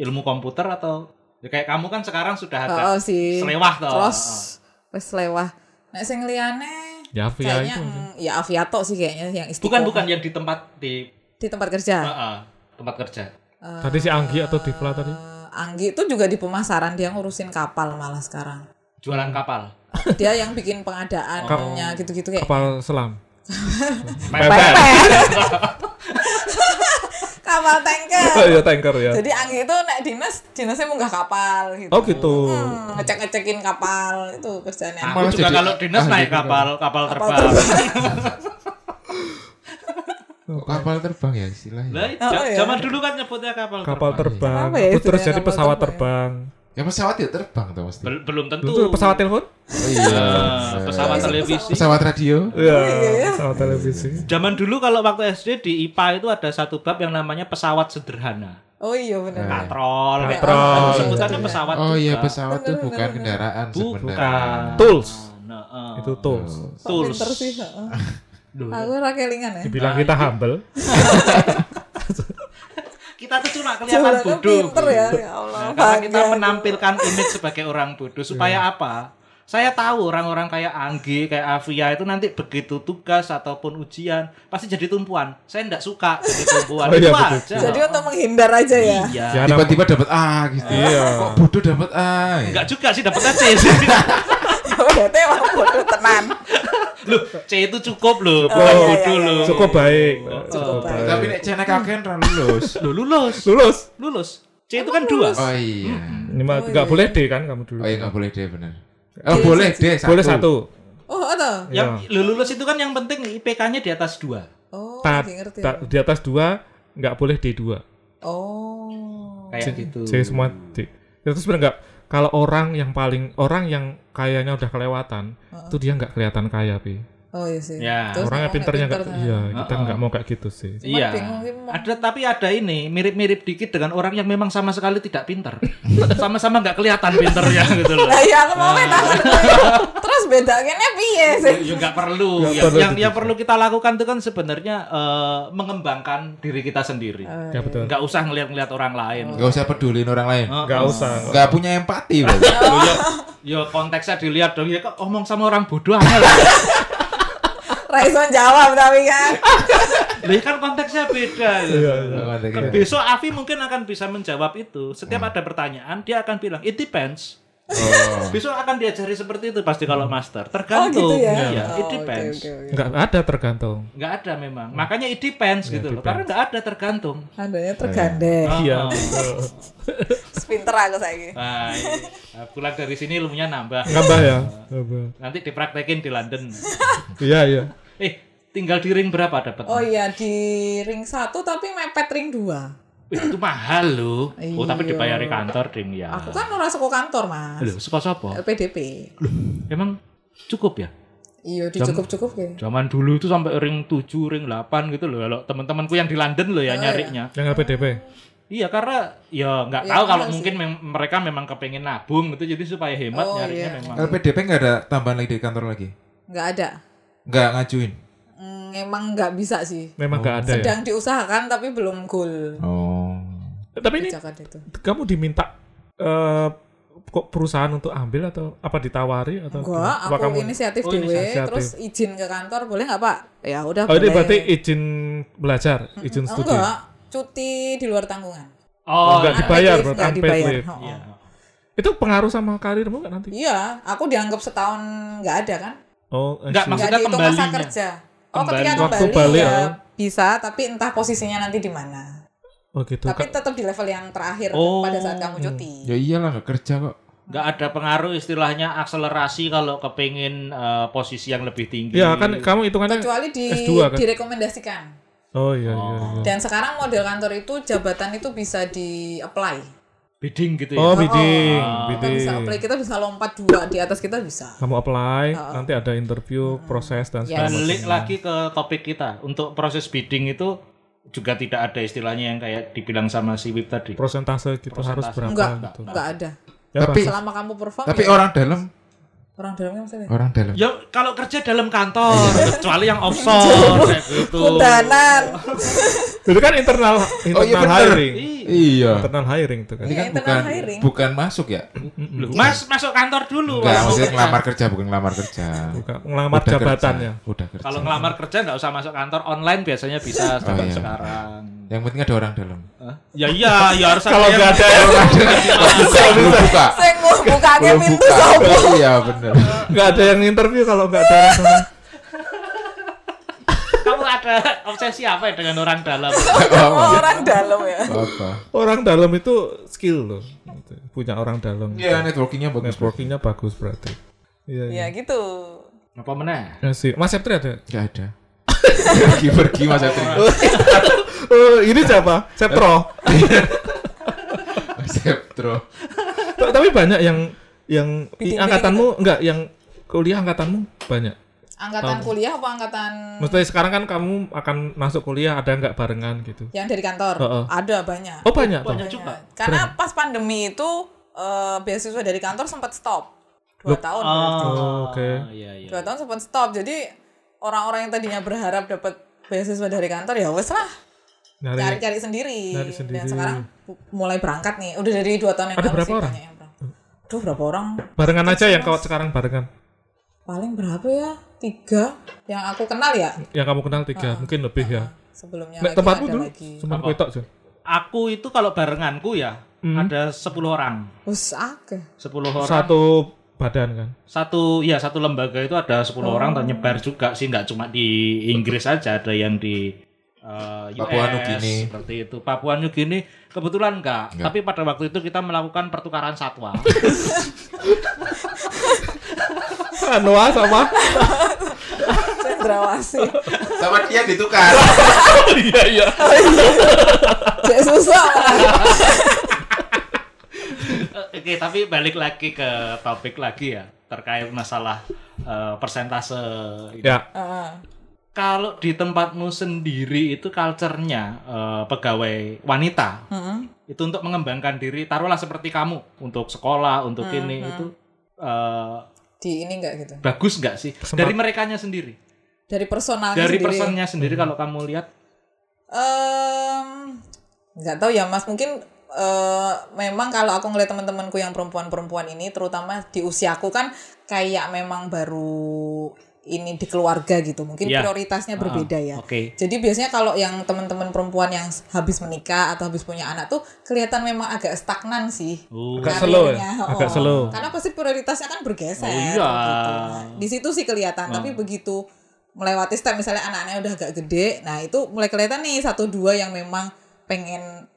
ilmu komputer atau ya kayak kamu kan sekarang sudah agak
Oh, sih.
selewah toh.
Terus wis selewah. Nek sing liyane
Ya Avia
kayaknya
itu.
mm, ya Aviato sih kayaknya yang
Bukan
istiqomah.
bukan yang di tempat di
di tempat kerja.
Heeh, tempat kerja.
Tadi si Anggi atau Divla tadi?
Eh, Anggi itu juga di pemasaran dia ngurusin kapal malah sekarang.
Jualan kapal.
Dia yang bikin pengadaannya gitu-gitu kayak
Kapal selam.
Mepet.
kapal tanker.
Oh iya tanker ya.
Jadi Anggi itu nek dinas dinasnya munggah kapal gitu.
Oh gitu.
Hmm, ngecek-ngecekin kapal itu kerjanya.
Aku
Malah
juga
jadi-
kalau dinas
ah,
naik
jadi
kapal, kapal
Kapal
terbang.
Kok kapal terbang ya istilahnya.
Lah,
Oh, iya.
zaman dulu kan nyebutnya kapal,
Kapal
terbang.
terbang.
Ya
Itu terus jadi pesawat
terbang
terbang.
Ya pesawat ya terbang tuh pasti.
Bel- belum tentu.
Itu pesawat telepon?
Oh iya.
Eh, pesawat televisi.
Pesawat radio.
Iya, pesawat televisi.
Zaman dulu kalau waktu SD di IPA itu ada satu bab yang namanya pesawat sederhana.
Oh iya benar.
Katrol, kayak
Katrol.
gitu. sebutannya pesawat
Oh iya pesawat tuh bukan kendaraan
Bukan.
sebenarnya.
Tools.
Nah, eh.
Itu tools.
tools.
Aku ora kelingan ya.
Dibilang kita humble.
Kita tuh cuma kelihatan bodoh.
pinter ya, ya Allah.
Nah, karena kita menampilkan image sebagai orang bodoh supaya apa? Saya tahu orang-orang kayak Anggi, kayak Avia itu nanti begitu tugas ataupun ujian pasti jadi tumpuan. Saya enggak suka jadi tumpuan.
Oh, iya,
itu
betul.
aja.
Jadi untuk menghindar aja ya.
iya.
Ya,
Tiba-tiba dapat A gitu.
Iya.
Kok bodoh dapat A? ya?
Enggak juga sih dapat C.
Berarti emang bodoh tenan.
loh, C itu cukup loh, bukan
iya,
bodoh
iya,
loh.
cukup baik.
Cukup baik.
Tapi nek cenek kakean ra lulus.
Loh, lulus.
Lulus.
Lulus. C itu kan dua.
Oh iya.
Ini mah nggak boleh D kan kamu dulu.
Oh iya nggak boleh deh benar. Oh boleh deh satu.
Boleh satu.
Oh, ada.
Yang lo lulus itu kan yang penting IPK-nya di atas dua.
Oh,
Ta-
ngerti ngerti.
ta- di atas dua nggak boleh D2.
Oh.
Kayak gitu.
C semua D. Itu sebenarnya nggak kalau orang yang paling orang yang kayanya udah kelewatan itu dia nggak kelihatan kaya pi.
Oh iya sih.
Ya.
Terus
Orangnya pinternya nggak.
pinter,
Iya kita nggak mau kayak gitu sih.
Cuman
Iya.
bingung
Ada tapi ada ini mirip-mirip dikit dengan orang yang memang sama sekali tidak pintar. Sama-sama nggak kelihatan pinternya gitu loh.
Lah iya aku mau takon. Terus bedanya piye sih?
Ya nggak perlu.
Nggak
yang,
perlu
yang,
gitu.
yang perlu kita lakukan itu kan sebenarnya eh, mengembangkan diri kita sendiri.
Ya betul.
Nggak usah ngeliat-ngeliat orang lain.
Gak usah pedulin orang lain.
Oh,
Nggak
oh.
usah.
Gak punya empati berarti.
Loh, ya, ya konteksnya dilihat dong. Ya kok ngomong sama orang bodoh angel.
Raison jawab tapi kan.
Loh, ya kan konteksnya beda. gitu.
Iya,
Kan Besok Avi mungkin akan bisa menjawab itu. Setiap ada pertanyaan, dia akan bilang, it depends.
Oh.
Besok akan diajari seperti itu pasti kalau master. Tergantung.
Oh gitu ya.
Iya,
Oh,
it depends.
oke, oke.
Nggak ada tergantung.
Nggak ada memang. Makanya it depends gitu loh. Karena nggak ada tergantung.
Adanya tergandeng.
Iya.
Oh.
betul.
Pinter aku saiki.
Nah, iya. Nah, pulang dari sini ilmunya nambah.
Nambah ya. Nambah.
Nanti dipraktekin di London.
Iya iya.
Eh, tinggal di ring berapa dapat?
Oh iya di ring 1 tapi mepet ring 2.
itu mahal loh. Oh, tapi
Iya.
dibayari kantor ding ya.
Aku kan ora saka kantor, Mas.
Loh, suka sopo?
PDP.
Emang cukup ya?
Iya, dicukup-cukup ya.
Zaman dulu itu sampai ring 7, ring 8 gitu loh. Kalau teman-temanku yang di London loh ya nyarinya.
Yang LPDP.
Iya karena ya nggak
Ya,
tahu kalau mungkin mem- mereka memang kepengen nabung gitu jadi supaya hemat
Oh,
nyarinya
iya.
memang.
LPDP nggak ada tambahan lagi di kantor lagi?
Nggak ada.
Nggak ngajuin?
Hmm, emang nggak bisa sih.
Memang nggak ada ya.
Sedang diusahakan tapi belum goal.
Oh.
Tapi ini
itu.
kamu diminta eh, kok perusahaan untuk ambil atau apa ditawari atau
Enggak,
apa
aku
kamu
inisiatif
Oh,
dewe,
inisiatif.
terus izin ke kantor boleh nggak Pak? Ya udah
Oh ini
boleh.
berarti izin belajar, izin studi.
Enggak, cuti di luar tanggungan.
Oh,
Nggak dibayar, berarti
nggak
unpaid
dibayar.
leave.
Oh, oh.
Iya.
Itu pengaruh sama karirmu nggak nanti?
Iya, aku dianggap setahun nggak ada kan?
Oh, I
Nggak,
see.
Maksudnya
Nggak dihitung masa kerja. Oh,
Kembali.
ketika
Waktu
kembali
balik,
ya
oh.
bisa, tapi entah posisinya nanti di mana.
oh gitu.
Tapi tetap di level yang terakhir
Oh.
pada saat kamu cuti.
Ya iyalah nggak kerja kok.
nggak ada pengaruh istilahnya akselerasi kalau kepingin eh, posisi yang lebih tinggi.
Iya kan kamu hitungannya
Kecuali di
S2 kan?
direkomendasikan.
Oh iya iya iya.
Dan sekarang model kantor itu jabatan itu bisa di apply.
Bidding gitu ya.
Oh bidding,
Kita
bidding.
bisa apply, kita bisa lompat dua di atas kita bisa.
Kamu apply, nanti ada interview, proses dan macam.
Balik lagi ke topik kita. Untuk proses bidding itu juga tidak ada istilahnya yang kayak dibilang sama si Wib tadi.
Persentase gitu harus berapa
Enggak,
gitu.
enggak ada.
Ya,
Tapi-
Selama kamu perform
Tapi
ya,
orang dalam,
orang dalamnya maksudnya.
orang dalam.
Ya kalau kerja dalam kantor, kecuali yang offshore kayak gitu.
Kudanan.
Itu kan internal internal
Oh iya
hiring.
Iya.
Internal hiring itu kan.
Ini kan
Iya,
bukan
hiring.
bukan masuk ya?
Mas masuk kantor dulu.
Enggak, maksudnya ngelamar kerja bukan ngelamar kerja.
Bukan ngelamar
Udah
jabatan
kerja.
ya.
Udah kerja.
Kalau ngelamar kerja nggak usah masuk kantor online biasanya bisa zaman
iya.
sekarang.
Yang penting ada orang dalam.
Hah? Ya iya, ya harus
Kalau
yang-
nggak ada
Belum buka.
Saya mau bukanya
Belum
pintu
buka.
sopo.
Iya benar.
nggak ada yang interview kalau nggak ada orang dalam.
kamu ada obsesi apa ya dengan orang dalam?
Oh, orang dalam ya.
Apa?
Orang dalam itu skill loh. Gitu. Punya orang dalam.
Iya networkingnya bagus.
Networkingnya bagus berarti. Iya, iya.
Ya gitu.
Apa meneh?
Ya sih. Mas Septri ada?
Gak ada. Pergi pergi Mas Atri.
Oh, ini siapa? Septro.
Septro.
Tapi banyak yang yang angkatanmu enggak yang kuliah angkatanmu banyak.
Angkatan kuliah apa angkatan
Maksudnya sekarang kan kamu akan masuk kuliah ada nggak barengan gitu?
yang dari kantor?
Heeh.
Ada banyak.
Oh banyak.
Banyak juga.
Karena pas pandemi itu eh, beasiswa dari kantor sempat stop. Dua tahun. berarti.
Oh, oke.
Iya, iya.
Dua tahun sempat stop. Jadi orang-orang yang tadinya berharap dapat beasiswa dari kantor ya wes lah cari-cari sendiri.
Sendiri.
Dan sekarang mulai berangkat nih. Udah dari dua tahun yang
Ada
lalu
berapa
sih
orang?
banyak yang berangkat. Duh berapa orang?
barengan aja yang kau sekarang barengan.
Paling berapa ya? Tiga yang aku kenal ya.
Yang kamu kenal tiga, mungkin lebih ya.
Sebelumnya
Nek
lagi
tempatmu
ada
dulu
lagi.
cuma ketok aja.
Aku itu kalau barenganku ya ada 10 orang.
Us akeh.
10 orang.
Satu badan kan.
satu ya satu lembaga itu ada 10 orang ternyebar juga sih nggak cuma di Inggris saja ada yang di eh, US
Papua Nugini.
seperti itu Papua Nugini kebetulan enggak,
Enggak.
tapi pada waktu itu kita melakukan pertukaran satwa
Noah sama
Cendrawasih.
Sama dia ditukar.
Iya iya.
Cek susah.
oke tapi balik lagi ke topik lagi ya terkait masalah eh, persentase ini.
Ya.
Heeh.
Kalau di tempatmu sendiri itu culture-nya eh, pegawai wanita
Heeh.
itu untuk mengembangkan diri taruhlah seperti kamu untuk sekolah untuk ini itu eh,
Di ini enggak gitu.
bagus nggak sih dari merekanya sendiri
Dari personalnya
dari
sendiri.
personnya sendiri kalau kamu lihat
Em, nggak tahu ya mas mungkin eh, memang kalau aku ngeliat teman-temanku yang perempuan-perempuan ini terutama di usiaku kan kayak memang baru ini di keluarga gitu mungkin
Iya.
prioritasnya berbeda ya
oke
jadi biasanya kalau yang teman-teman perempuan yang habis menikah atau habis punya anak tuh kelihatan memang agak stagnan sih
Oh.
Agak slow ya?
karirnya,
Agak
oh.
slow.
Karena pasti prioritasnya kan bergeser.
Oh, iya.
gitu. Nah, di situ sih kelihatan. Tapi begitu melewati step misalnya anak-anaknya udah agak gede, nah itu mulai kelihatan nih satu dua yang memang pengen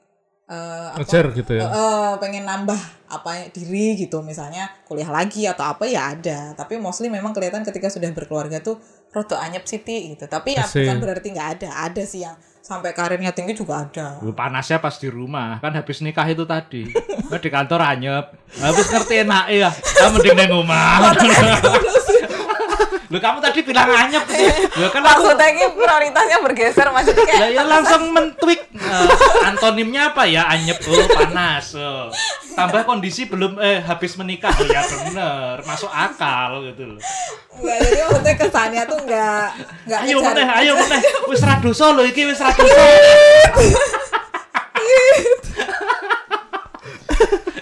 eh, apa,
Ngejar gitu ya.
eh, pengen nambah apa diri gitu misalnya kuliah lagi atau apa ya ada. Tapi mostly memang kelihatan ketika sudah berkeluarga tuh roto anyep siti gitu. Tapi ya
Asik.
bukan berarti nggak ada. Ada sih yang sampai karirnya tinggi juga ada.
Lu panasnya pas di rumah kan habis nikah itu tadi di kantor anyep habis ngerti enak ya kamu mending neng rumah lu kamu tadi bilang anyep sih. Ya kan aku
ini prioritasnya bergeser maksudnya kayak
ya, ya langsung mentweak Eh, antonimnya apa ya? Anyep oh panas oh. tambah kondisi belum eh habis menikah. Oh ya bener. Masuk akal gitu loh.
Enggak, jadi maksudnya kesannya tuh enggak enggak
ayo meneh ayo meneh. Wis ra dosa lho iki wis ra dosa.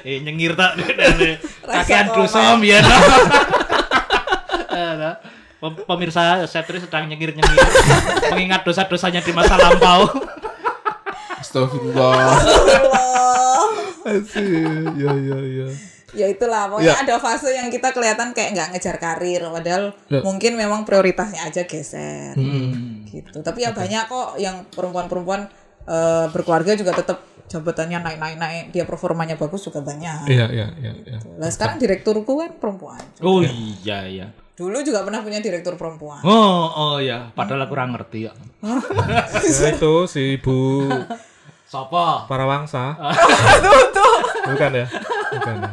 Eh nyengir tak kakean dosa mbiyen. Eh, nah. Pemirsa, Setri sedang nyengir-nyengir mengingat dosa-dosanya di masa lampau.
Astagfirullah.
Asik. Ya ya ya.
Ya itulah, pokoknya
Ya.
ada fase yang kita kelihatan kayak nggak ngejar karir, padahal
Ya.
mungkin memang prioritasnya aja geser.
Hmm.
Gitu. Tapi ya banyak kok yang perempuan-perempuan eh, berkeluarga juga tetap jabatannya naik-naik-naik, dia performanya bagus juga banyak.
Iya iya iya. iya.
Lah sekarang direkturku kan perempuan.
Oh iya iya.
Dulu juga pernah punya direktur perempuan.
Oh oh ya, padahal aku kurang ngerti ya.
Ya, itu si Ibu
Sopo?
Parawangsa.
tuh tuh.
Bukan ya? Bukan ya.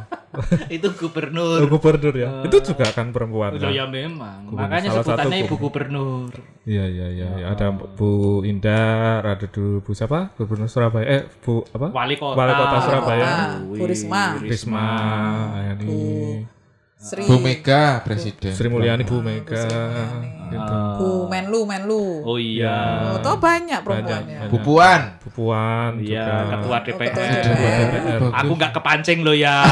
Itu
Oh,
gubernur.
gubernur ya. Itu juga kan perempuan.
Oh,
kan?
ya memang.
Gubernur,
Makanya
salah satu
sebutannya ibu
gubernur.
gubernur.
Iya iya iya. iya. Ada Bu Indar, ada dulu Bu siapa? Gubernur Surabaya. Eh Bu apa?
Wali kota.
Wali kota Surabaya.
Bu Risma.
Risma. Ya, ini.
Sri
Bu Mega presiden.
Sri Mulyani Bu Mega gitu.
Bu Menlu Menlu.
Oh iya.
Oh, toh banyak perempuannya.
Banyak.
Bu Puan.
Bu Puan
Iya,
juga.
ketua
Oh, ketua
DPR.
DPR.
Aku nggak kepancing lo ya.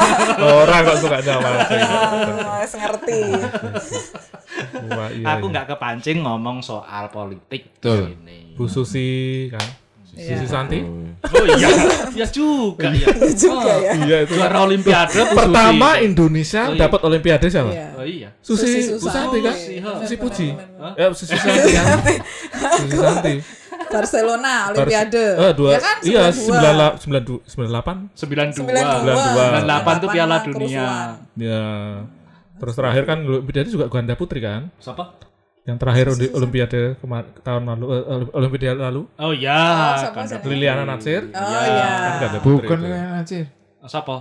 Orang kok suka jawab.
Ah, wis ngerti.
Wah, iya,
Aku
iya.
nggak kepancing ngomong soal politik
Betul.
ini.
Bu Susi kan.
Iya.
Susi Santi.
Oh iya, ya juga ya.
juga ya.
Iya itu.
Juara Olimpiade
Pertama. Indonesia
Oh, iya.
dapat Olimpiade siapa?
Iya.
Oh iya.
Susi,
Susanti.
Santi kan?
Susi,
Puji. Ya, Susi Santi kan? Susi Santi.
Barcelona Olimpiade.
Eh, dua,
ya kan?
iya,
92.
92, 98.
92.
92.
98 tuh Piala Dunia.
Ya. Terus terakhir kan Olimpiade juga ganda putri kan?
Siapa?
Yang terakhir di Olimpiade kemar- tahun lalu eh, Olimpiade lalu
Oh iya.
Oh, siapa
ganda
sih?
Liliana Natsir
Oh
Iya.
iya.
kan ganda putri.
Bukan kan anjir.
Siapa?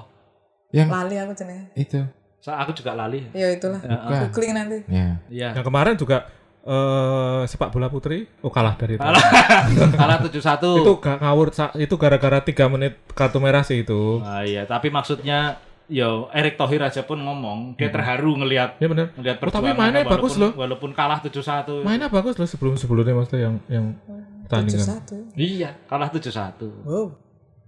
Yang
Lali aku jenenge.
itu.
Sa- Aku juga lali.
Ya itulah.
Bukan.
Googling nanti.
Ya.
Iya.
Yang kemarin juga eh sepak bola putri oh kalah dari itu.
Kalah. Kalah 7-1.
Itu gak ngawur itu gara-gara 3 menit kartu merah sih itu.
Ah, iya, tapi maksudnya yo Erick Thohir aja pun ngomong dia terharu ngelihat
Ya benar.
ngelihat
Oh, tapi mainnya
walaupun,
bagus loh.
Walaupun kalah 7-1.
Mainnya bagus loh sebelum-sebelumnya maksudnya yang yang pertandingan.
71.
Iya, kalah 7-1.
Wow.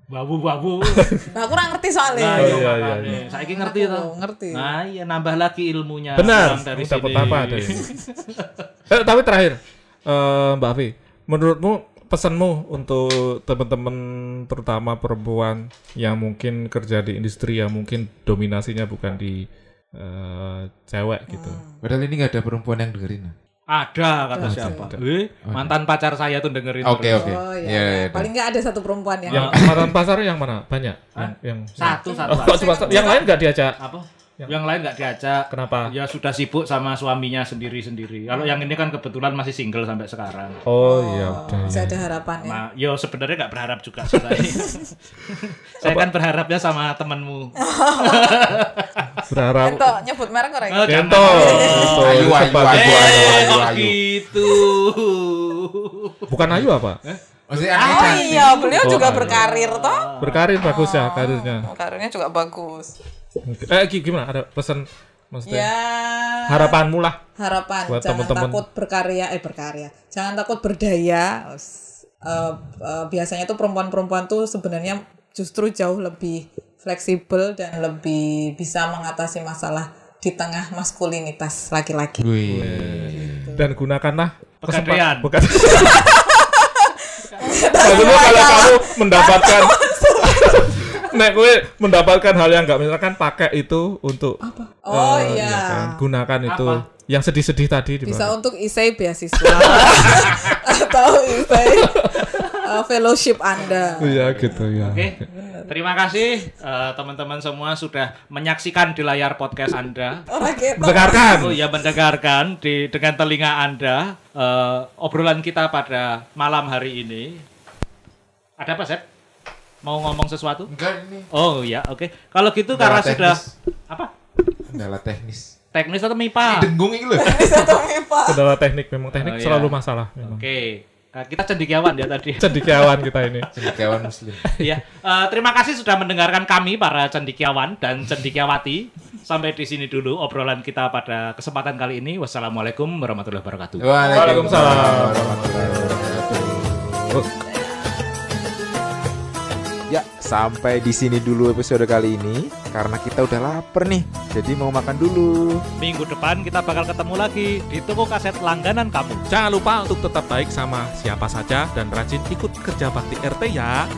Babu-babu.
Nah, aku kurang ngerti soalnya.
Nah,
Oh,
iya,
iya, iya,
Saiki ngerti toh.
ngerti.
Nah, iya nambah lagi ilmunya.
Benar.
dari
Dapat
sini.
apa ada ini? eh, tapi terakhir eh, Mbak Afi, menurutmu pesanmu untuk teman-teman terutama perempuan yang mungkin kerja di industri yang mungkin dominasinya bukan di eh, cewek gitu.
Padahal ini nggak ada perempuan yang dengerin.
Ada kata siapa? Eh, mantan pacar saya tuh dengerin.
Oke
terus.
oke.
Oh
Iya,
iya.
iya, iya.
Paling nggak ada satu perempuan yang
Yang kemarin pasar yang mana? Banyak. Yang, yang
Satu satu.
Oh, kok cuma satu? yang lain nggak diajak?
Apa? Yang lain nggak diajak.
Kenapa?
Ya sudah sibuk sama suaminya sendiri-sendiri. Kalau yang ini kan kebetulan masih single sampai sekarang.
Oh iya udah.
bisa ada harapannya.
Nah, yo sebenarnya nggak berharap juga sih saya. saya kan berharapnya sama temenmu.
Berharap
Ento nyebut merek orang
Oh.
Gitu,
Ayu, ayu, ayu, ayu,
Eh,
ayu,
gitu.
Bukan Ayu apa?
Maksudnya
Oh iya, beliau juga
Oh,
berkarir toh.
Berkarir bagus ya karirnya.
Oh, karirnya juga bagus.
Eh gimana? Ada pesan maksudnya?
Ya.
Harapanmu lah.
harapan
Buat
jangan
temen-temen.
takut berkarya eh berkarya jangan takut berdaya eh, eh, biasanya tuh perempuan-perempuan tuh sebenarnya justru jauh lebih fleksibel dan lebih bisa mengatasi masalah di tengah maskulinitas laki-laki
Wih.
Dan gunakanlah
Pegadaian.
Bukan. Maksudnya kalau kamu mendapatkan Nek gue mendapatkan hal yang nggak misalkan pakai itu untuk
oh
eh,
iya
kan, gunakan itu
Apa?
yang sedih-sedih tadi di
bisa untuk isai beasiswa atau isai eh, fellowship anda
Iya gitu ya.
Oke, terima kasih eh, teman-teman semua sudah menyaksikan di layar podcast Anda.
kita
Mendengarkan.
Oh ya mendengarkan di dengan telinga Anda eh, obrolan kita pada malam hari ini. Ada apa, Sep? Mau ngomong sesuatu?
Enggak ini.
Oh ya, oke. Kalau gitu
Kendala
karena sudah
teknis.
apa?
Kendala teknis.
Teknis atau MIPA?
Dengung ini loh.
satu mipa
Kendala teknik memang teknik
Oh, iya.
selalu masalah memang.
Oke. Nah, kita cendekiawan ya tadi.
Cendikiawan kita ini.
Cendekiawan muslim.
Iya. Eh, terima kasih sudah mendengarkan kami para cendikiawan dan cendikiawati. Sampai di sini dulu obrolan kita pada kesempatan kali ini. Wassalamualaikum warahmatullahi wabarakatuh.
Waalaikumsalam.
warahmatullahi wabarakatuh.
Oh,
sampai di sini dulu episode kali ini karena kita udah lapar nih. Jadi mau makan dulu.
Minggu depan kita bakal ketemu lagi di toko kaset langganan kamu.
Jangan lupa untuk tetap baik sama siapa saja dan rajin ikut kerja bakti RT ya.